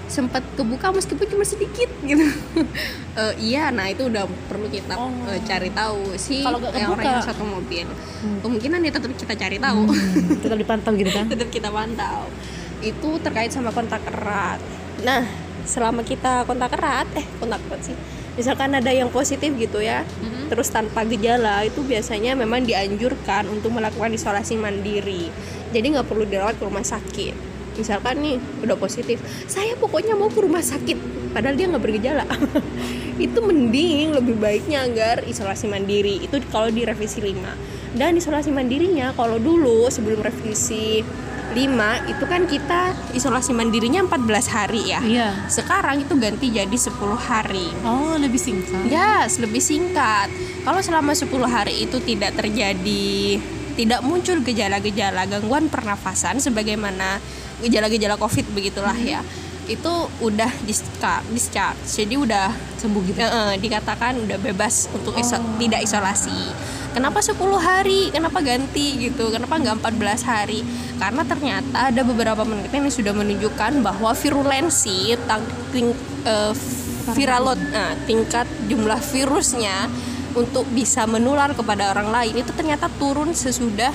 sempat kebuka meskipun cuma sedikit gitu Eh, iya nah itu udah perlu kita Oh. eh, cari tahu sih Kalau orang yang satu mobil. Kemungkinan ya tetap kita cari tahu. Hmm, tetap dipantau gitu kan? Tetap kita pantau. Itu terkait sama kontak erat. Nah selama kita kontak erat eh kontak erat sih. Misalkan ada yang positif gitu ya terus tanpa gejala itu biasanya memang dianjurkan untuk melakukan isolasi mandiri. Jadi nggak perlu dirawat ke rumah sakit. Misalkan nih udah positif saya pokoknya mau ke rumah sakit padahal dia nggak bergejala itu mending lebih baiknya agar isolasi mandiri. Itu kalau di revisi 5 dan isolasi mandirinya kalau dulu sebelum revisi 5 itu kan kita isolasi mandirinya 14 hari ya. Iya. Sekarang itu ganti jadi 10 hari. Oh lebih singkat. Yes, lebih singkat. Kalau selama 10 hari itu tidak terjadi tidak muncul gejala-gejala gangguan pernafasan sebagaimana gejala-gejala Covid begitulah ya. Itu udah discharge, discharge. Jadi udah sembuh gitu eh, eh, dikatakan udah bebas untuk iso- tidak isolasi. Kenapa 10 hari? Kenapa ganti gitu? Kenapa nggak 14 hari? Karena ternyata ada beberapa penelitian yang sudah menunjukkan bahwa virulensi tang- ting- eh, viralot nah, tingkat jumlah virusnya untuk bisa menular kepada orang lain itu ternyata turun sesudah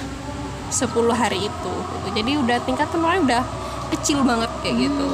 10 hari itu jadi udah tingkat penularan udah kecil banget kayak gitu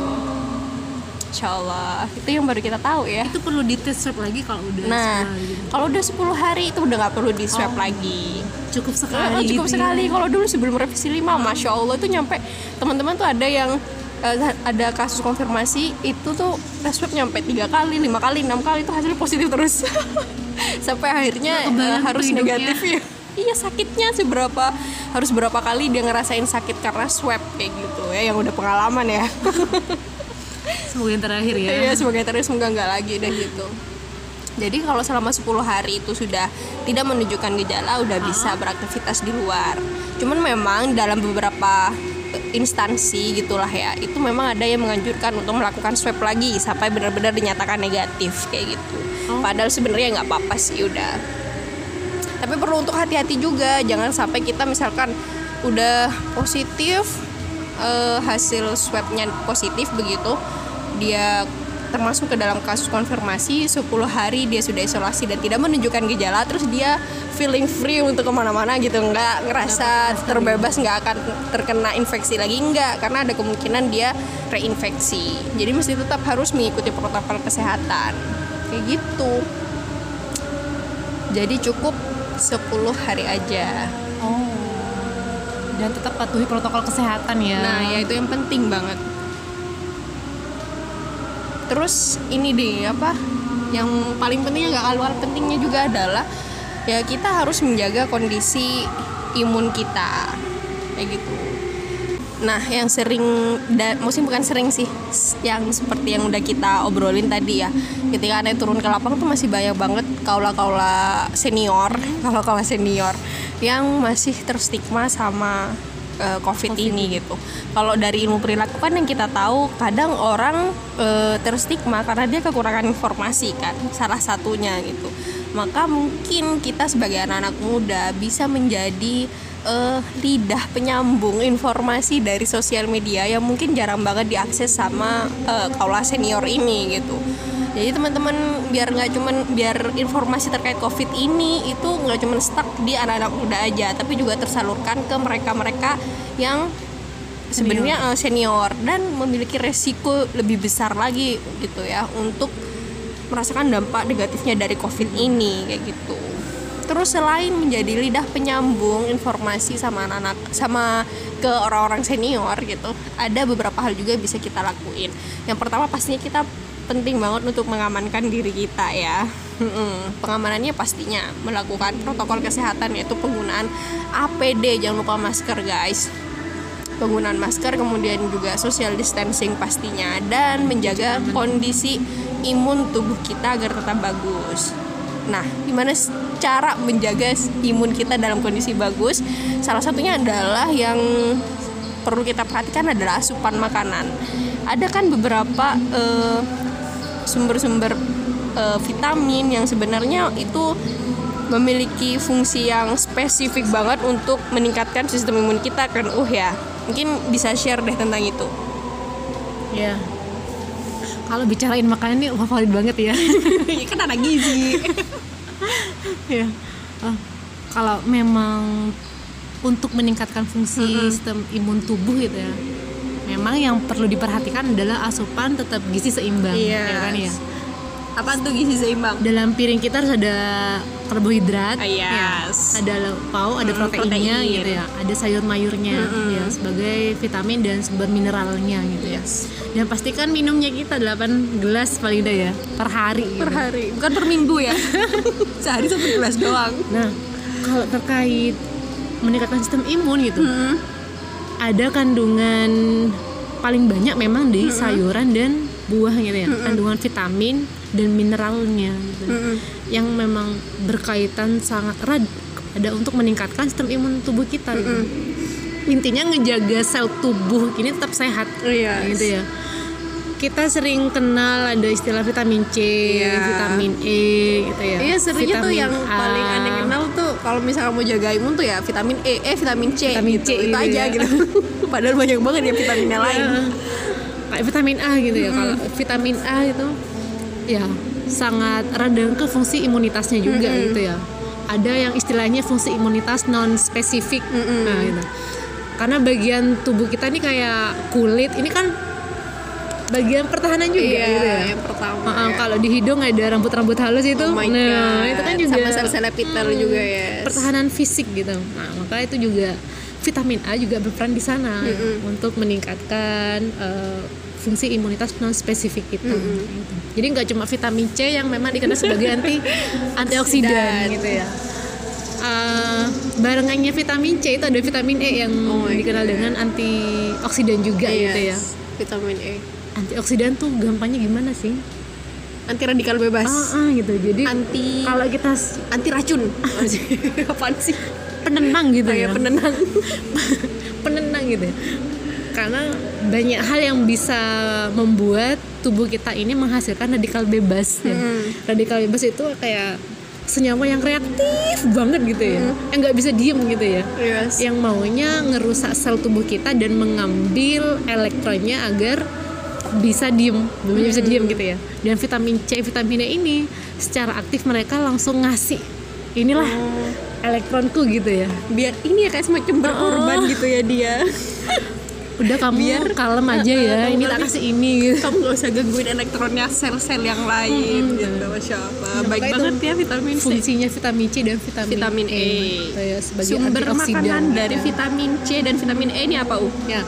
Insya Allah itu yang baru kita tahu ya itu perlu dites swab lagi kalau udah Nah, gitu. kalau udah 10 hari itu udah nggak perlu di swab lagi. cukup Oh, sekali cukup gitu sekali. ya. Kalau dulu sebelum revisi 5, masya Allah itu nyampe teman-teman tuh ada yang eh, ada kasus konfirmasi itu tuh tes swab nyampe tiga kali, lima kali, enam kali itu hasilnya positif terus. Sampai akhirnya eh, harus negatif ya. Iya sakitnya seberapa harus berapa kali dia ngerasain sakit karena swab kayak gitu ya yang udah pengalaman ya. semoga yang terakhir ya Iya sebagai terus semoga nggak lagi deh gitu. Jadi kalau selama 10 hari itu sudah tidak menunjukkan gejala udah bisa beraktivitas di luar. Cuman memang dalam beberapa instansi gitulah ya, itu memang ada yang menganjurkan untuk melakukan swab lagi sampai benar-benar dinyatakan negatif kayak gitu. Padahal sebenarnya nggak apa-apa sih udah. Tapi perlu untuk hati-hati juga, jangan sampai kita misalkan udah positif eh, hasil swabnya positif begitu dia termasuk ke dalam kasus konfirmasi 10 hari dia sudah isolasi dan tidak menunjukkan gejala terus dia feeling free untuk ke mana-mana gitu. Nggak ngerasa terbebas nggak akan terkena infeksi lagi. Nggak karena ada kemungkinan dia reinfeksi. Jadi mesti tetap harus mengikuti protokol kesehatan. Kayak gitu. Jadi cukup 10 hari aja. Oh. Dan tetap patuhi protokol kesehatan ya. Nah, ya itu yang penting banget. Terus ini deh apa? Yang paling pentingnya nggak kalah pentingnya juga adalah ya kita harus menjaga kondisi imun kita kayak gitu. Nah, yang sering dan mungkin bukan sering sih, yang seperti yang udah kita obrolin tadi ya. Ketika aneh turun ke lapang tuh masih banyak banget kaula-kaula senior, kaula-kaula senior yang masih terstigma sama eh, COVID, ini gitu. Kalau dari ilmu perilaku kan yang kita tahu, kadang orang eh, terstigma karena dia kekurangan informasi kan, salah satunya gitu. Maka mungkin kita sebagai anak-anak muda bisa menjadi eh, lidah penyambung informasi dari sosial media yang mungkin jarang banget diakses sama eh, kaula senior ini gitu. Jadi teman-teman biar nggak cuman biar informasi terkait COVID ini itu nggak cuman stuck di anak-anak muda aja, tapi juga tersalurkan ke mereka-mereka yang sebenarnya eh, senior dan memiliki resiko lebih besar lagi gitu ya untuk merasakan dampak negatifnya dari COVID ini kayak gitu. Terus selain menjadi lidah penyambung informasi sama anak-anak sama ke orang-orang senior gitu, ada beberapa hal juga yang bisa kita lakuin. Yang pertama pastinya kita penting banget untuk mengamankan diri kita ya. Pengamanannya pastinya melakukan protokol kesehatan yaitu penggunaan APD, jangan lupa masker guys penggunaan masker kemudian juga social distancing pastinya dan menjaga kondisi imun tubuh kita agar tetap bagus. Nah, gimana cara menjaga imun kita dalam kondisi bagus? Salah satunya adalah yang perlu kita perhatikan adalah asupan makanan. Ada kan beberapa eh, sumber-sumber eh, vitamin yang sebenarnya itu memiliki fungsi yang spesifik banget untuk meningkatkan sistem imun kita kan uh ya. Mungkin bisa share deh tentang itu. Ya kalau bicarain makanan ini favorit banget ya. Ya kan ada gizi. Ya kalau memang untuk meningkatkan fungsi sistem imun tubuh gitu ya memang yang perlu diperhatikan adalah asupan tetap gizi seimbang Iya. ya kan ya apa tuh gizi seimbang dalam piring kita harus ada karbohidrat yes. ya, ada lauk ada Mm, proteinnya protein. gitu ya ada sayur mayurnya ya sebagai vitamin dan sumber mineralnya gitu ya dan pastikan minumnya kita 8 gelas paling tidak ya per hari gitu. per hari bukan per minggu ya sehari satu gelas doang Nah, kalau terkait meningkatkan sistem imun gitu, Hmm. Ada kandungan paling banyak memang di sayuran dan buah gitu ya, kandungan vitamin dan mineralnya gitu. Yang memang berkaitan sangat erat ada untuk meningkatkan sistem imun tubuh kita gitu. Intinya ngejaga sel tubuh ini tetap sehat Iya. gitu ya. Kita sering kenal ada istilah vitamin C, Iya. vitamin E gitu ya. Iya serunya tuh Vitamin yang A. paling aneh kenal tuh kalau misalnya mau jaga imun tuh ya vitamin E, eh vitamin C Vitamin gitu. C itu gitu aja ya. gitu. Padahal banyak banget ya vitaminnya lain. Iya. kayak vitamin A gitu ya kalau vitamin A itu ya sangat erat dengan ke fungsi imunitasnya juga gitu ya ada yang istilahnya fungsi imunitas non spesifik nah gitu karena bagian tubuh kita ini kayak kulit ini kan bagian pertahanan juga Iya, gitu ya yang pertama. Ya. kalau di hidung ada rambut-rambut halus itu Oh nah God. itu kan juga sama sel-sel epitel juga ya. pertahanan fisik gitu. Nah, maka itu juga vitamin A juga berperan di sana untuk meningkatkan eh, fungsi imunitas non spesifik kita. gitu. Jadi nggak cuma vitamin C yang memang dikenal sebagai anti antioksidan gitu ya. Eh, barengannya vitamin C itu ada vitamin E yang Oh dikenal God. dengan antioksidan juga gitu ya. Yes, Vitamin E. Antioksidan tuh gampangnya gimana sih? Anti radikal bebas. Ah, ah, gitu. Jadi Anti kalau kita anti racun. Apaan sih? penenang gitu Kayak ya. penenang. penenang gitu ya. karena banyak hal yang bisa membuat tubuh kita ini menghasilkan radikal bebas ya. radikal bebas itu kayak senyawa yang reaktif banget gitu ya yang nggak bisa diem gitu ya Yes. yang maunya ngerusak sel tubuh kita dan mengambil elektronnya agar bisa diem, namanya bisa diem gitu ya. Dan vitamin C, vitamin E ini secara aktif mereka langsung ngasih inilah elektronku gitu ya. Biar ini ya kayak semacam berkorban gitu ya dia. Udah kamu kalem aja ya, kamu ini tak kasih ini gitu. Kamu gak usah gangguin elektronnya sel-sel yang lain gitu. Masya Allah. Baik Makanya banget ya vitamin C. Fungsinya vitamin C dan vitamin, Vitamin E. gitu ya, sebagai Sumber antioksidan. makanan dari vitamin C dan vitamin E ini apa, U? ya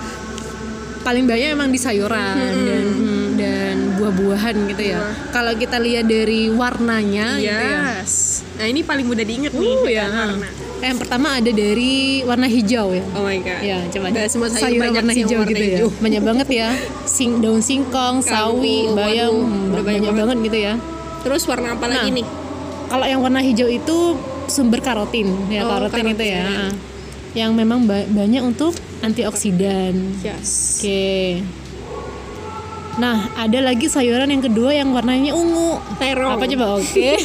paling banyak emang di sayuran dan hmm, dan buah-buahan gitu ya. Kalau kita lihat dari warnanya gitu ya. Yes. Nah, ini paling mudah diinget nih. Uh, ya. Karena Yang pertama ada dari warna hijau ya. Oh my god. Ya, coba Nggak semua sayur sayuran banyak warna hijau warna gitu ya. hijau. Banyak banget ya. Sing daun singkong, sawi, Kangkung, bayam, waduh, hmm, udah banyak, banyak banget gitu ya. Terus warna apa lagi Nah. nih? Kalau yang warna hijau itu sumber karotin, ya Oh, karotin, itu ya. karotin. Yang memang ba- banyak untuk antioksidan. Yes. Oke. Nah, ada lagi sayuran yang kedua yang warnanya ungu. Terong. Apa coba? Oke.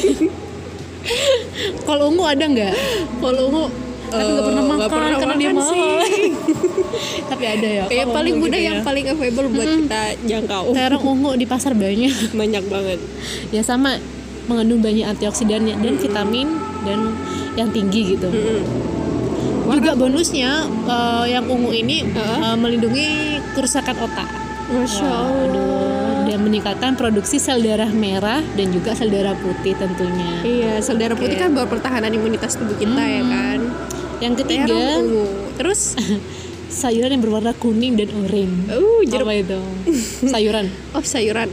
Kalau ungu ada nggak? Kalau ungu Tapi nggak pernah eh, makan nggak pernah karena dia makan mahal. sih. Tapi ada ya. Kayak paling ungu mudah gitu yang ya. paling available buat kita jangkau. terong ungu di pasar banyak. Banyak banget. ya sama mengandung banyak antioksidannya dan vitamin dan yang tinggi gitu. Juga bonusnya eh, yang ungu ini eh, melindungi kerusakan otak. Masya Allah. Aduh, dan meningkatkan produksi sel darah merah dan juga sel darah putih tentunya. Iya, sel darah putih kan buat pertahanan imunitas tubuh kita ya kan. Yang ketiga, ungu. Terus sayuran yang berwarna kuning dan oranye. uh jeruk. Apa itu? Sayuran. Oh, sayuran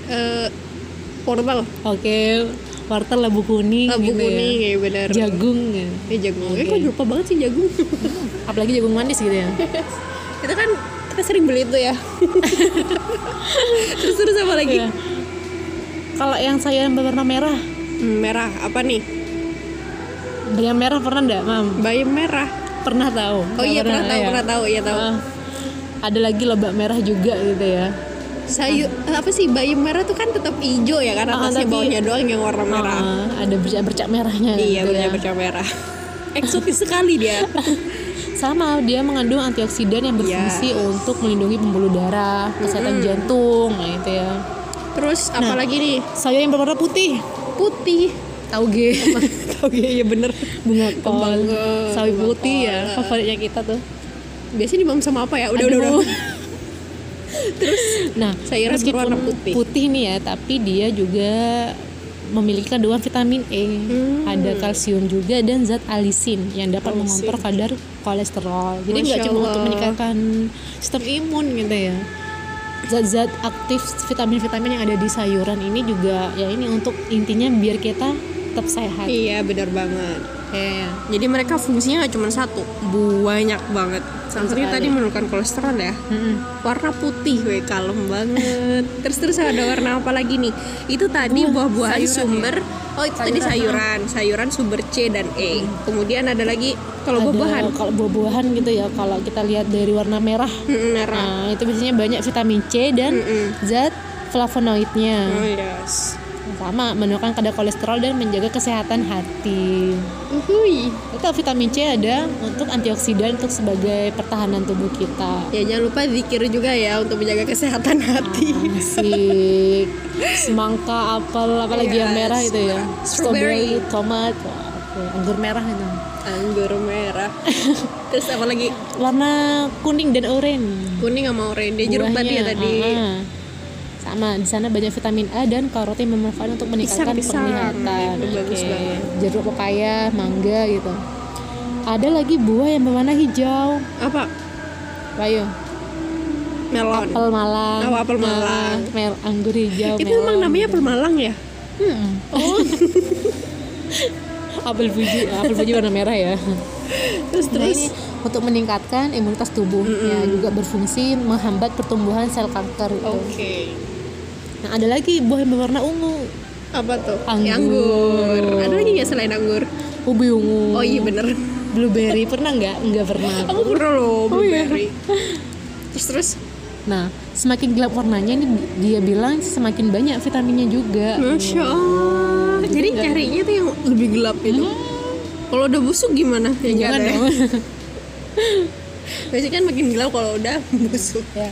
wortel. Oke, wortel labu kuning Labu gitu kuning ya. ya benar. Jagung ya. Eh jagung. Eh kok lupa banget sih jagung. Apalagi jagung manis gitu ya. itu kan kita sering beli itu ya. terus terus apa lagi? Iya. Kalau yang sayuran berwarna merah, Hmm, merah apa nih? yang merah pernah enggak, Mam? Bayam merah. Pernah tahu? Oh iya pernah tahu, ya? pernah tahu, iya tahu. Ah, ada lagi lobak merah juga gitu ya. Sayur apa sih bayam merah tuh kan tetap hijau ya kan Ah, atasnya tapi- bawahnya doang yang warna merah. Ah, ada bercak-bercak merahnya. iya gitu ya. bercak merah. Eksotis sekali dia. Sama, dia mengandung antioksidan yang berfungsi untuk melindungi pembuluh darah, kesehatan jantung, nah itu ya. Terus Nah. apa lagi nih? Sayur yang berwarna putih, Putih. tauge, Oke, iya bener. bunga kol, eh, sawi putih ya, eh. favoritnya kita tuh. Biasanya dimam sama apa ya? Udah, Aduh. udah, udah. Nah, Sayuran meskipun berwarna putih. nih ya, tapi dia juga memiliki kandungan vitamin E, Hmm. ada kalsium juga dan zat alisin yang dapat mengontrol kadar kolesterol. Jadi nggak cuma untuk meningkatkan sistem imun gitu ya. Zat-zat aktif vitamin-vitamin yang ada di sayuran ini juga ya ini untuk intinya biar kita tetap sehat. Iya, benar banget. Ya, Jadi mereka fungsinya nggak cuma satu, banyak banget. Salah satunya tadi menurunkan kolesterol ya. Warna putih, weh kalem banget. terus terus ada warna apa lagi nih? Itu tadi buah-buahan sayuran sumber. Oh itu tadi sayuran, sayuran sumber C dan E. Kemudian ada lagi kalau buah-buahan kalau buah-buahan gitu ya, kalau kita lihat dari warna merah Mm, merah. Nah, itu biasanya banyak vitamin C dan zat flavonoidnya. Oh yes. Sama menurunkan kadar kolesterol dan menjaga kesehatan hati. Uhuy. Itu vitamin C ada untuk antioksidan untuk sebagai pertahanan tubuh kita. Ya jangan lupa zikir juga ya untuk menjaga kesehatan hati. Asik. Semangka, apel, apalagi yang Yes. merah itu ya. Strawberry. Tomat, anggur merah itu. Anggur merah. Terus apa lagi? Warna kuning dan oranye. Kuning sama oranye. Jeruk tadi ya tadi. ah-ah. Sama di sana banyak vitamin A dan karotin yang bermanfaat untuk meningkatkan Pisang-pisang. penglihatan bagus Oke. banget. jeruk pepaya mangga gitu ada lagi buah yang berwarna hijau Apa? ayo Melon. apel malang Oh, apel malang. Ah, mel anggur hijau Itu melon. emang namanya apel Malang ya? Hmm. Oh. apel fuji apel fuji warna merah ya terus Nah, terus. ini untuk meningkatkan imunitas tubuh ya juga berfungsi menghambat pertumbuhan sel kanker itu. Oke. Nah, ada lagi buah yang berwarna ungu, Apa tuh? Anggur. Ya, anggur. Ada lagi nggak selain anggur? ubi ungu. Oh iya bener. Blueberry pernah nggak? Nggak pernah. Aku pernah loh Oh, iya. blueberry. Terus terus. Nah, semakin gelap warnanya ini dia bilang semakin banyak vitaminnya juga. Masya Allah. Jadi carinya tuh yang lebih gelap itu. Kalau udah busuk gimana? Ya Jangan ada ya. Biasanya kan makin gelap kalau udah busuk. ya.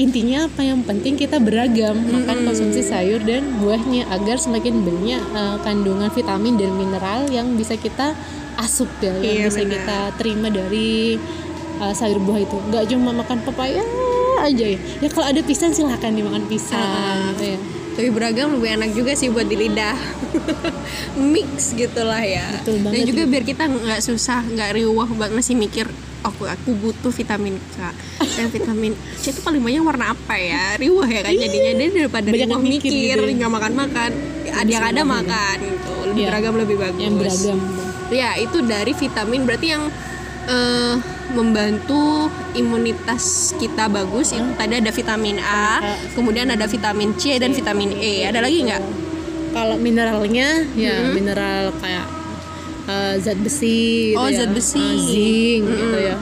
Intinya apa yang penting kita beragam makan konsumsi sayur dan buahnya agar semakin banyak eh, kandungan vitamin dan mineral yang bisa kita asup ya, yang Iya, bisa benar. kita terima dari eh, sayur buah itu. Nggak cuma makan pepaya aja ya. Ya kalau ada pisang silahkan dimakan pisang gitu ya. Tapi beragam lebih enak juga sih buat di lidah. Mix gitulah ya. Betul banget Dan juga biar kita nggak susah, nggak riuh banget masih mikir aku aku butuh vitamin K. Dan vitamin C itu paling banyak warna apa ya? Riuh ya kan jadinya. Dia daripada Banyak riuh yang mikir gitu ya. nggak makan makan. Ada yang ada makan. gitu. Lebih Iya. beragam lebih bagus. Yang beragam. ya itu dari vitamin. Berarti yang eh, membantu imunitas kita bagus itu tadi ada vitamin A kemudian ada vitamin C dan vitamin E. Ada lagi nggak? Kalau mineralnya ya mineral kayak eh, zat besi gitu Oh, ya. zat besi. Eh, zinc gitu ya.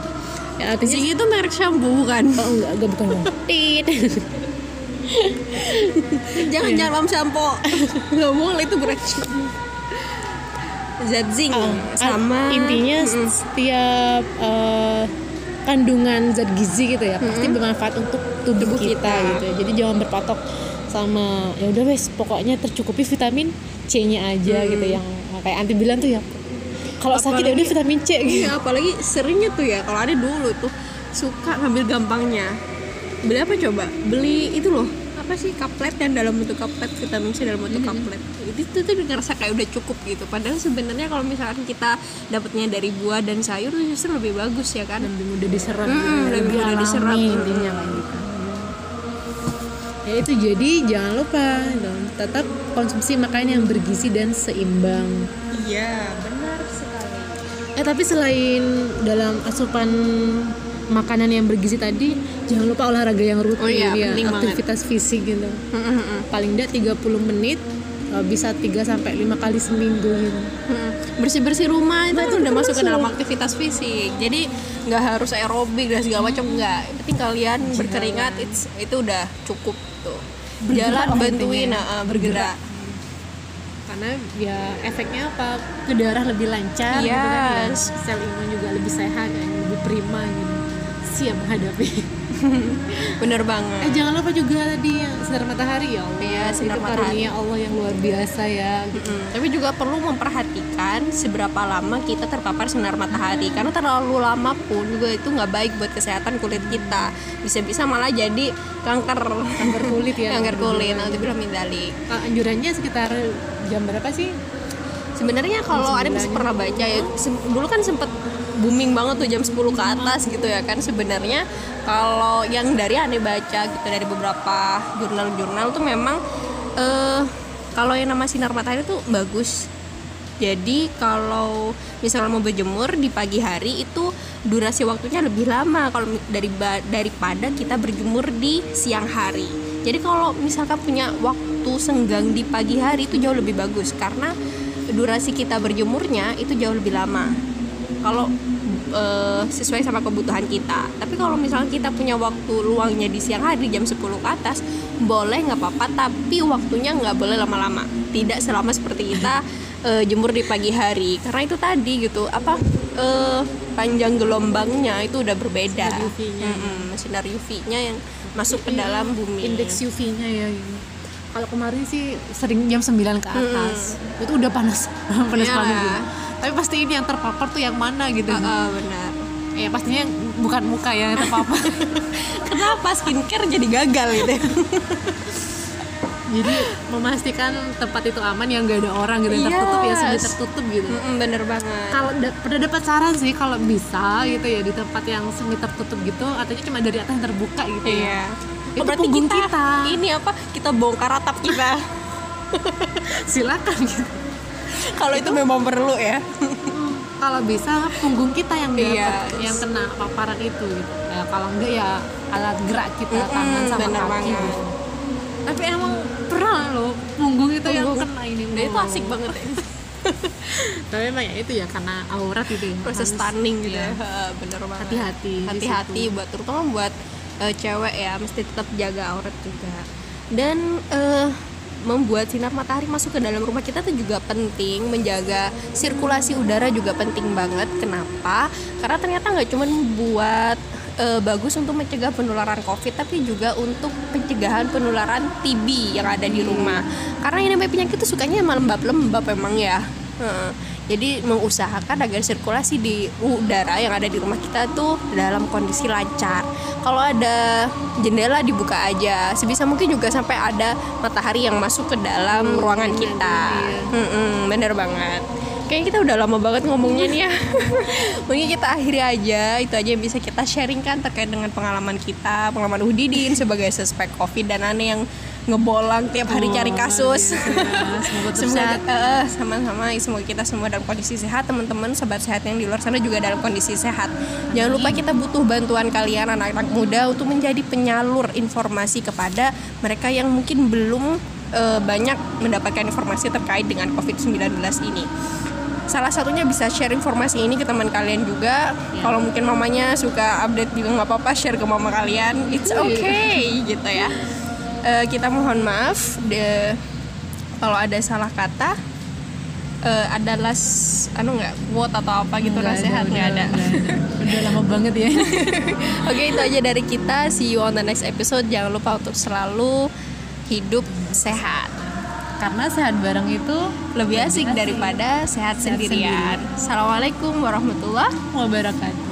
Ya artinya Zinc itu merek shampoo bukan? Oh enggak enggak bukan tit. Jangan jangan mam shampoo nggak boleh itu berat zat zinc sama intinya setiap eh, kandungan zat gizi gitu ya pasti bermanfaat untuk tubuh, Tubuh kita, kita. gitu ya. jadi jangan berpatok sama ya udah wes pokoknya tercukupi vitamin C-nya aja gitu yang kayak anti bilang tuh ya kalau sakit ya udah vitamin C gitu. Iya, apalagi seringnya tuh ya kalau ada dulu tuh suka ngambil gampangnya. Beli apa coba? Beli itu loh apa sih kaplet yang dalam bentuk kaplet vitamin C dalam bentuk kaplet. Itu tuh, tuh ngerasa kayak udah cukup gitu. Padahal sebenarnya kalau misalkan kita dapatnya dari buah dan sayur tuh justru lebih bagus ya kan? Lebih mudah diserap Mm-mm, ya, lebih mudah alami diserap. intinya kayak gitu. Ya itu jadi jangan lupa gitu, tetap konsumsi makanan yang bergizi dan seimbang. Iya benar Eh tapi selain dalam asupan makanan yang bergizi tadi, jangan lupa olahraga yang rutin Oh iya, ya, penting banget. aktivitas fisik gitu. Paling enggak 30 menit eh, bisa 3 sampai 5 kali seminggu gitu. bersih bersih rumah itu Nah, itu udah masuk ke dalam aktivitas fisik. Jadi nggak harus aerobik dan segala macam nggak. Yang penting kalian berkeringat it's- itu udah cukup tuh. Jalan bantuin nah, bergerak Karena ya efeknya apa? Ke darah lebih lancar gitu kan ya. Yes. Sel imun juga lebih sehat kan, lebih prima gitu. Siap menghadapi. bener Eh banget jangan lupa juga tadi yang sinar matahari ya Allah. Iya, sinar Itu matahari. karunia Allah yang luar biasa ya. gitu. Mm, tapi juga perlu memperhatikan seberapa lama kita terpapar sinar matahari karena terlalu lama pun juga itu nggak baik buat kesehatan kulit kita bisa-bisa malah jadi kanker Kanker kulit ya. kanker kulit nanti bilang mindali anjurannya sekitar jam berapa sih? sebenarnya kalau ada masih pernah baca ya dulu kan sempet booming banget tuh jam 10 ke atas gitu ya kan sebenarnya kalau yang dari aneh baca gitu dari beberapa jurnal-jurnal tuh memang eh kalau yang nama sinar matahari tuh bagus jadi kalau misalnya mau berjemur di pagi hari itu durasi waktunya lebih lama kalau dari daripada kita berjemur di siang hari. Jadi kalau misalkan punya waktu senggang di pagi hari itu jauh lebih bagus karena durasi kita berjemurnya itu jauh lebih lama. Kalau eh, sesuai sama kebutuhan kita. Tapi kalau misalnya kita punya waktu luangnya di siang hari jam 10 ke atas, boleh nggak apa-apa, tapi waktunya nggak boleh lama-lama. Tidak selama seperti kita eh, jemur di pagi hari. Karena itu tadi gitu, apa eh, panjang gelombangnya itu udah berbeda. Sinar UV-nya. Mm-mm, sinar UV-nya yang masuk ke dalam bumi. Indeks UV-nya ya gitu. Kalau kemarin sih sering jam 9 ke atas. Itu udah panas. panas Iya. banget gitu. Tapi pasti ini yang terpapar tuh yang mana gitu. Ah, ah, benar. Ya pastinya bukan muka ya yang terpapar. Kenapa skincare jadi gagal gitu? Jadi memastikan tempat itu aman yang gak ada orang gitu yang tertutup ya sudah Yes. tertutup gitu. Mm-mm, bener banget. Kalau da- pernah dapat saran sih kalau bisa gitu ya di tempat yang semi tertutup gitu artinya cuma dari atas yang terbuka gitu ya. Iya. Itu Oh, berarti punggung kita, kita. ini apa? Kita bongkar atap kita. Silakan gitu. Kalau itu memang perlu ya. kalau bisa punggung kita yang dapat Iya. yang kena paparan itu gitu. Ya, kalau enggak ya alat gerak kita Mm-mm, tangan sama kaki gitu. Tapi emang pernah loh punggung itu yang kena ini. Nah, itu asik banget ya. Tapi emang ya itu ya karena aurat gitu ya. Proses stunning gitu iya. ya. Ha, Bener banget. Hati-hati Hati-hati buat terutama buat eh, cewek ya, mesti tetap jaga aurat juga. Dan eh, membuat sinar matahari masuk ke dalam rumah kita tuh juga penting. Menjaga sirkulasi udara juga penting banget. Kenapa? Karena ternyata nggak cuma buat eh, bagus untuk mencegah penularan covid tapi juga untuk pencegahan penularan TB yang ada di rumah. Karena ini namanya penyakit itu sukanya emang lembab-lembab memang ya. Jadi mengusahakan agar sirkulasi di udara yang ada di rumah kita tuh dalam kondisi lancar. Kalau ada jendela dibuka aja. Sebisa mungkin juga sampai ada matahari yang masuk ke dalam ruangan kita. Mm-mm, bener banget. Kayaknya kita udah lama banget ngomongnya nih ya. Mungkin kita akhiri aja. Itu aja yang bisa kita sharingkan terkait dengan pengalaman kita Pengalaman Udidin sebagai suspek covid Dan aneh yang ngebolang tiap hari cari kasus. Ya, semoga tetap semoga eh, sama-sama semoga kita semua dalam kondisi sehat. Teman-teman sobat sehat yang di luar sana juga dalam kondisi sehat. Jangan lupa kita butuh bantuan kalian anak-anak muda untuk menjadi penyalur informasi kepada mereka yang mungkin belum eh, banyak mendapatkan informasi terkait dengan COVID-19 ini. Salah satunya bisa share informasi ini ke teman kalian juga. Kalau mungkin mamanya suka update juga nggak apa-apa share ke mama kalian. It's okay gitu ya Eh, kita mohon maaf de kalau ada salah kata eh, ada las anu nggak quote atau apa gitu Nggak nasihat nggak ada. Udah. Lama banget ya. oke itu aja dari kita. See you on the next episode. Jangan lupa untuk selalu hidup sehat. Karena sehat bareng itu lebih asik daripada sehat, Sehat sendirian. Assalamualaikum warahmatullahi wabarakatuh.